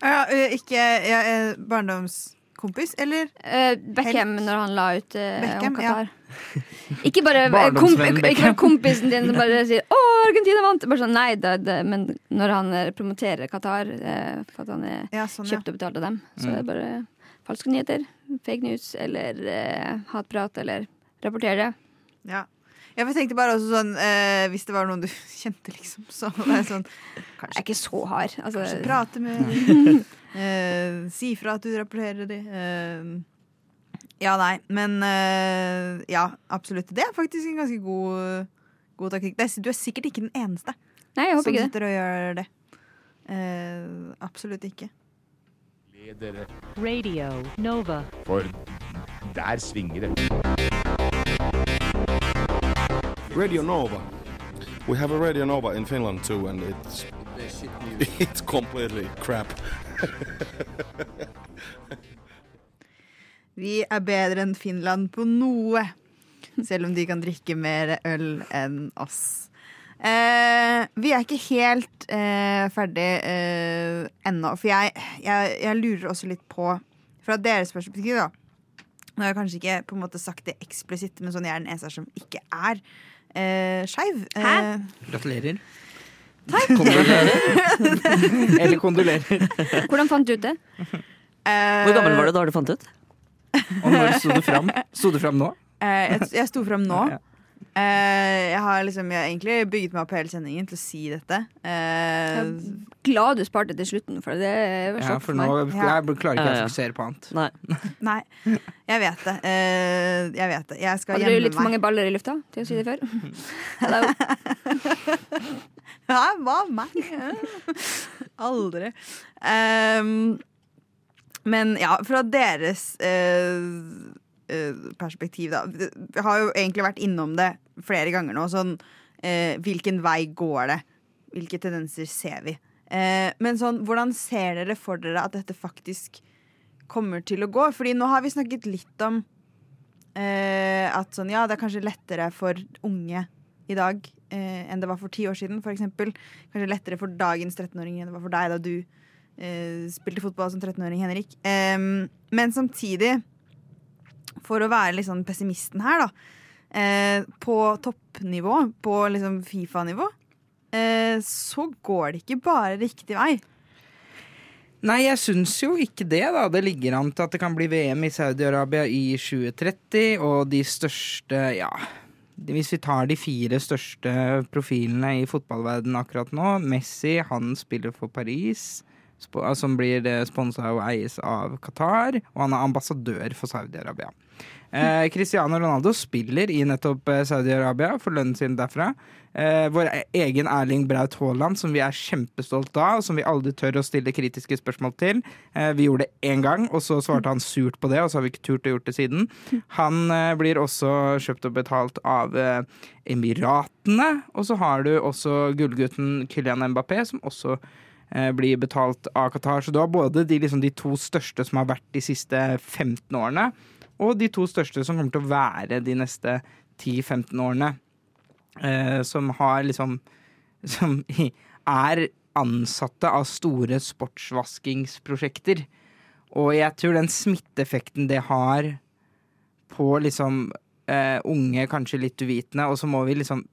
Ja, ikke ja, barndomskompis, eller? Beckham, Beckham, når han la ut uh, Beckham, om ja. Ikke bare eh, komp ikke bare kompisen din som bare sier 'Å, Argentina vant!' Bare sånn, nei, det, det, Men når han eh, promoterer Qatar eh, for at han er Ja, sånn, ja. kjøpt og betalt av dem, så Mm. er det bare falske nyheter, fake news eller eh, hatprat eller rapportere det. ja. Jeg tenkte bare også sånn eh, Hvis det var noen du kjente, liksom, så var jeg sånn Jeg er ikke så hard. Altså, kanskje prate med øh, si fra at du rapporterer det. øh, ja, nei, men øh, Ja, absolutt. Det er faktisk en ganske god, god taktikk. Det er, du er sikkert ikke den eneste Nei, jeg håper som ikke det. sitter og gjør det. Uh, absolutt ikke. Ledere, Radio Nova. for der svinger det. Radio Nova. We have a Radio Nova in Finland too, and it's it's completely crap. Vi er bedre enn Finland på noe. Selv om de kan drikke mer øl enn oss. Eh, vi er ikke helt eh, ferdig eh, ennå, for jeg, jeg, jeg lurer også litt på Fra deres perspektiv, da. Nå har jeg kanskje ikke på en måte sagt det eksplisitt, men sånn jeg er den eneste som ikke er eh, skeiv. Eh, Gratulerer. Kondolerer. Eller kondolerer. Hvordan fant du ut det? eh, Hvor gammel var du da du fant det ut? Og når sto du fram? Sto du fram nå? Eh, jeg, jeg sto fram nå. Ja. Eh, jeg har liksom jeg har egentlig bygget meg opp hele sendingen til å si dette. Eh, Glad du sparte til slutten, for det var Ja, for meg. nå meg. Ja. jeg klarer ikke å ja. fokusere på annet. Nei. nei, jeg vet det. Eh, jeg vet det. Jeg skal Hadde du litt for mange baller i lufta til å si det før? Hello. Ja, hva meg? Aldri. Ehm, men ja, fra deres eh, eh, perspektiv, da. Vi har jo egentlig vært innom det flere ganger nå. Sånn eh, hvilken vei går det? Hvilke tendenser ser vi? Men sånn, hvordan ser dere for dere at dette faktisk kommer til å gå? Fordi nå har vi snakket litt om eh, at sånn, ja, det er kanskje lettere for unge i dag eh, enn det var for ti år siden, eksempel. Kanskje lettere for dagens 13-åringer enn det var for deg da du spilte fotball som 13-åring, Henrik. Men samtidig, for å være litt sånn pessimisten her, da. Eh, på toppnivå, på liksom Fifa-nivå, eh, så går det ikke bare riktig vei. Nei, jeg syns jo ikke det, da. Det ligger an til at det kan bli VM i Saudi-Arabia i 2030, og de største, ja Hvis vi tar de fire største profilene i fotballverdenen akkurat nå Messi, han spiller for Paris, som blir sponsa og eies av Qatar, og han er ambassadør for Saudi-Arabia. Eh, Cristiano Ronaldo spiller i nettopp eh, Saudi-Arabia for lønnen sin derfra. Eh, vår egen Erling Braut Haaland, som vi er kjempestolt av, og som vi aldri tør å stille kritiske spørsmål til. Eh, vi gjorde det én gang, og så svarte han surt på det, og så har vi ikke turt å gjort det siden. Han eh, blir også kjøpt og betalt av eh, Emiratene, og så har du også gullgutten Kylian Mbappé, som også eh, blir betalt av Qatar. Så du har både de, liksom, de to største som har vært de siste 15 årene, og de to største som kommer til å være de neste 10-15 årene. Eh, som har liksom Som er ansatte av store sportsvaskingsprosjekter. Og jeg tror den smitteeffekten det har på liksom eh, unge, kanskje litt uvitende, og så må vi liksom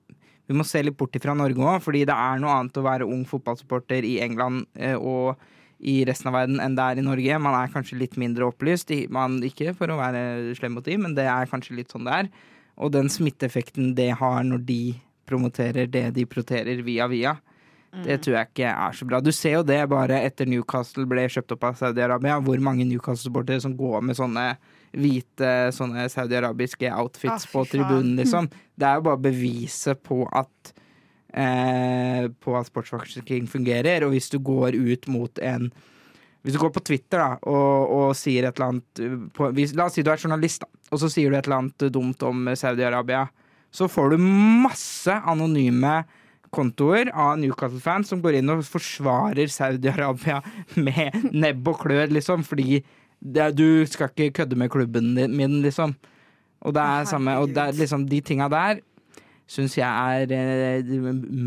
vi må se litt bort ifra Norge òg, fordi det er noe annet å være ung fotballsupporter i England eh, og i resten av verden enn det er i Norge. Man er kanskje litt mindre opplyst. Man, ikke for å være slem mot dem, men det er kanskje litt sånn det er. Og den smitteeffekten det har når de promoterer det de proterer via via, det tror jeg ikke er så bra. Du ser jo det bare etter Newcastle ble kjøpt opp av Saudi-Arabia, hvor mange Newcastle-supportere som går med sånne hvite sånne saudi-arabiske outfits Ah, på tribunen, liksom. Det er jo bare beviset på at eh, På at sportsvarsling fungerer. Og hvis du går ut mot en Hvis du går på Twitter da, og, og sier et eller annet uh, på, hvis, La oss si du er journalist, da, og så sier du et eller annet dumt om Saudi-Arabia. Så får du masse anonyme kontoer av Newcastle-fans som går inn og forsvarer Saudi-Arabia med nebb og klør, liksom, fordi det, du skal ikke kødde med klubben min, liksom. Og det er samme, og det er liksom de tinga der syns jeg er eh,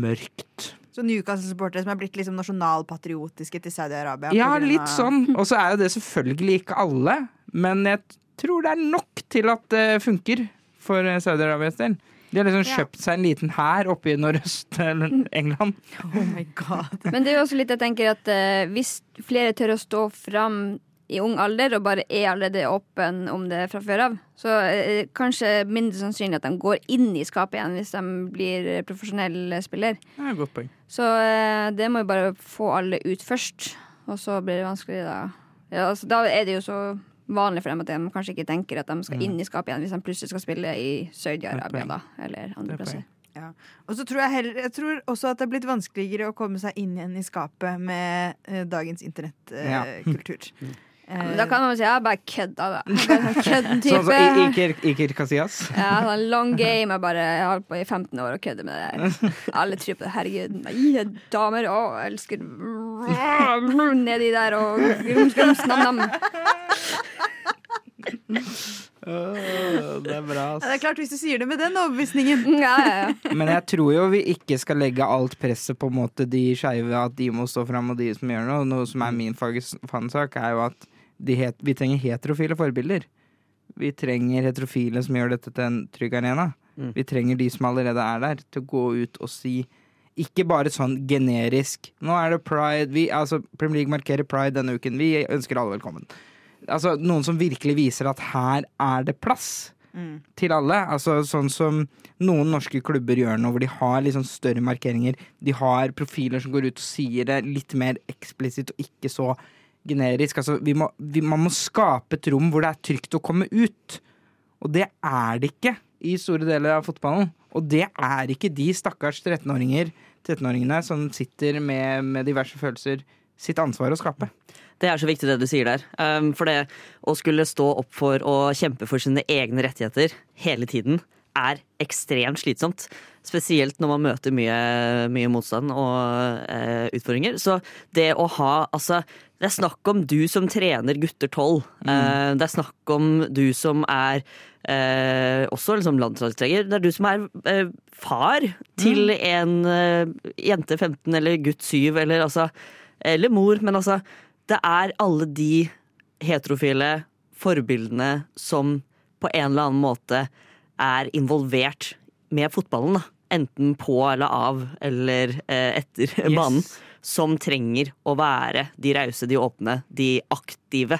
mørkt. Så Newcastle-supportere som er blitt liksom nasjonalpatriotiske til Saudi-Arabia. Ja, litt av- sånn. Og så er jo det selvfølgelig ikke alle, men jeg tror det er nok til at det funker for eh, Saudi-Arabias del. De har liksom Ja. kjøpt seg en liten hær oppe i Nordøst-England. Oh my god. Men det er jo også litt jeg tenker at eh, hvis flere tør å stå fram i ung alder og bare er allerede åpen om det fra før av, så eh, kanskje mindre sannsynlig at de går inn i skapet igjen hvis de blir profesjonell spiller. Det er et godt poeng. Så eh, det må jo bare få alle ut først, og så blir det vanskelig da. Ja, altså, da er det jo så vanlig for dem at de kanskje ikke tenker at de skal inn i skapet igjen hvis de plutselig skal spille i Saudi-Arabia da, eller andre er plasser. Ja. Og så tror jeg, heller, jeg tror også at det er blitt vanskeligere å komme seg inn igjen i skapet med eh, dagens internettkultur. Ja, men da kan man si ja, bare kødda, da. Sånn Kødden type. Sånn som Iker, Iker Casillas. Ja, sånn long game. Jeg bare jeg holdt på i 15 år og kødder med det. Alle tror på det. Herregud, nei, damer, å, jeg elsker Nedi der og grums, grums, nam-nam. det er bra, Ja, det er klart Hvis du sier det med den overbevisningen. Ja, ja, ja. Men jeg tror jo vi ikke skal legge alt presset på en måte de skeive, at de må stå fram, og de som gjør noe. Noe som er min fansak, er jo at het, vi trenger heterofile forbilder. Vi trenger heterofile som gjør dette til en trygg arena. Mm. Vi trenger de som allerede er der, til å gå ut og si ikke bare sånn generisk Nå er det pride vi, altså, Premier League markerer pride denne uken. Vi ønsker alle velkommen. Altså Noen som virkelig viser at her er det plass Mm. til alle. Altså Sånn som noen norske klubber gjør nå, hvor de har sånn større markeringer. De har profiler som går ut og sier det litt mer eksplisitt og ikke så generisk. Altså, vi må, vi, man må skape et rom hvor det er trygt å komme ut. Og det er det ikke i store deler av fotballen. Og det er ikke de stakkars 13-åringer 13-åringene som sitter med, med diverse følelser, sitt ansvar å skape. Det er så viktig det du sier der. Um, for det å skulle stå opp for å kjempe for sine egne rettigheter hele tiden er ekstremt slitsomt. Spesielt når man møter mye, mye motstand og eh, utfordringer. Så det å ha Altså, det er snakk om du som trener gutter tolv. Eh, det er snakk om du som er eh, også liksom landslagstrener. Det er du som er eh, far til en eh, jente 15 eller gutt 7 eller altså Eller mor, men altså Det er alle de heterofile forbildene som på en eller annen måte er involvert med fotballen. da. Enten på eller av eller eh, etter banen. Som trenger å være de rause, de åpne, de aktive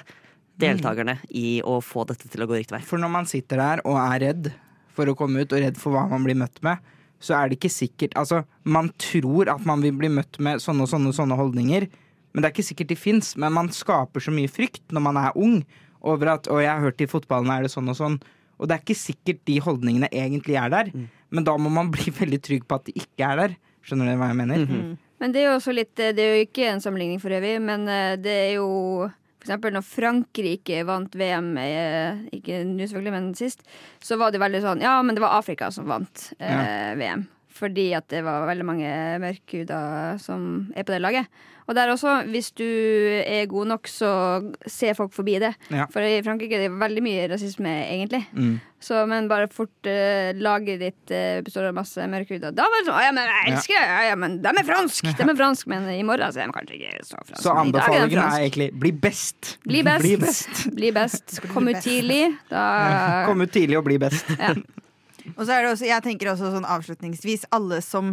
deltakerne i å få dette til å gå riktig vei. For når man sitter der og er redd for å komme ut, og redd for hva man blir møtt med, så er det ikke sikkert Altså, man tror at man vil bli møtt med sånne og sånne, sånne holdninger, men det er ikke sikkert de fins. Men man skaper så mye frykt når man er ung, over at 'Å, jeg har hørt i fotballen er det sånn og sånn'. Og det er ikke sikkert de holdningene egentlig er der, men da må man bli veldig trygg på at de ikke er der. Skjønner du hva jeg mener? Men det er jo også litt Det er jo ikke en sammenligning for øvrig, men eh, det er jo eksempel når Frankrike vant VM, eh, ikke nå selvfølgelig, men sist, så var det veldig sånn Ja, men det var Afrika som vant eh, VM. Fordi at det var veldig mange mørkhuda som er på det laget. Og der også, hvis du er god nok, så ser folk forbi det. Ja. For i Frankrike er det veldig mye rasisme, egentlig. Mm. Så, men bare fort uh, laget ditt uh, består av masse mørkhuda. Da var det sånn «Å, ja, men jeg elsker det! Ja, ja, men de er fransk! De er fransk, Men i morgen så er de kanskje ikke så franske. Så anbefalingen er er egentlig bli best. Bli best. Bli best. Bli best. Kom ut tidlig. Da Kom ut tidlig og bli best. ja. Og så er det også, jeg tenker også sånn avslutningsvis, alle som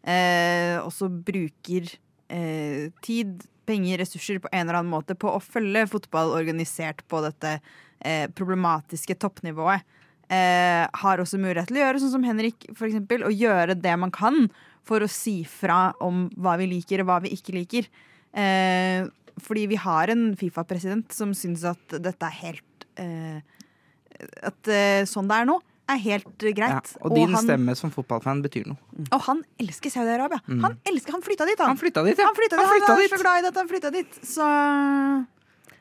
eh, også bruker eh, tid, penger, ressurser på en eller annen måte på å følge fotball organisert på dette eh, problematiske toppnivået, eh, har også mulighet til å gjøre sånn som Henrik, for eksempel, å gjøre det man kan for å si fra om hva vi liker og hva vi ikke liker. Eh, fordi vi har en Fifa-president som syns at dette er helt eh, at sånn det er nå, er helt greit. Ja, greit. og din han, stemme som fotballfan betyr noe. Og han elsker Saudi-Arabia. Mm. Han elsker, han flytta dit, han. Han flytta dit, ja. Han, flytta dit. Han han, flytta er dit. så glad i at han flytta dit. Så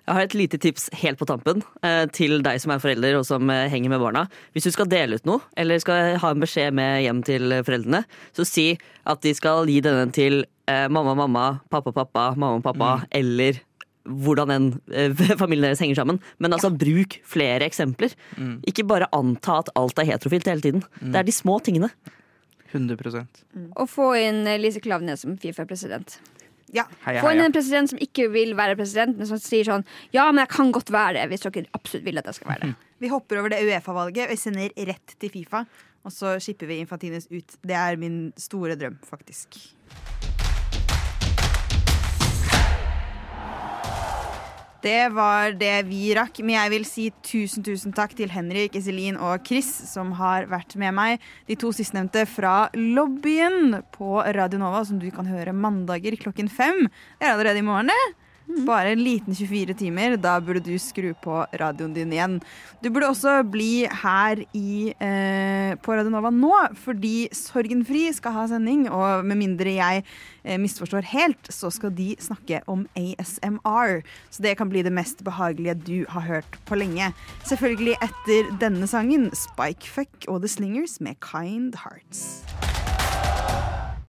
Jeg har et lite tips helt på tampen eh, til deg som er forelder og som eh, henger med barna. Hvis du skal dele ut noe, eller skal ha en beskjed med hjem til foreldrene, så si at de skal gi denne til eh, mamma, mamma, pappa, pappa, mamma, pappa, eller hvordan den eh, familien deres henger sammen. Men altså, bruk flere eksempler. Ikke bare anta at alt er heterofilt hele tiden. Det er de små tingene. 100% Og få inn eh, Lise Klaveness som Fifa-president. ja. Heia, Få inn en president som ikke vil være president, men som sier sånn Ja, men jeg kan godt være det, hvis dere absolutt vil at jeg skal være det. Vi hopper over det Uefa-valget og sender rett til Fifa. Og så skipper vi Infantines ut. Det er min store drøm, faktisk. Det var det vi rakk, men jeg vil si tusen tusen takk til Henrik, Iselin og Chris som har vært med meg. De to sistnevnte fra lobbyen på Radio Nova, som du kan høre mandager klokken fem. Det er allerede i morgen, det. Bare en liten 24 timer. Da burde du skru på radioen din igjen. Du burde også bli her i, eh, på Radio Nova nå, fordi Sorgenfri skal ha sending. Og med mindre jeg eh, misforstår helt, så skal de snakke om ASMR. Så det kan bli det mest behagelige du har hørt på lenge. Selvfølgelig etter denne sangen, Spikefuck og The Slingers med Kind Hearts.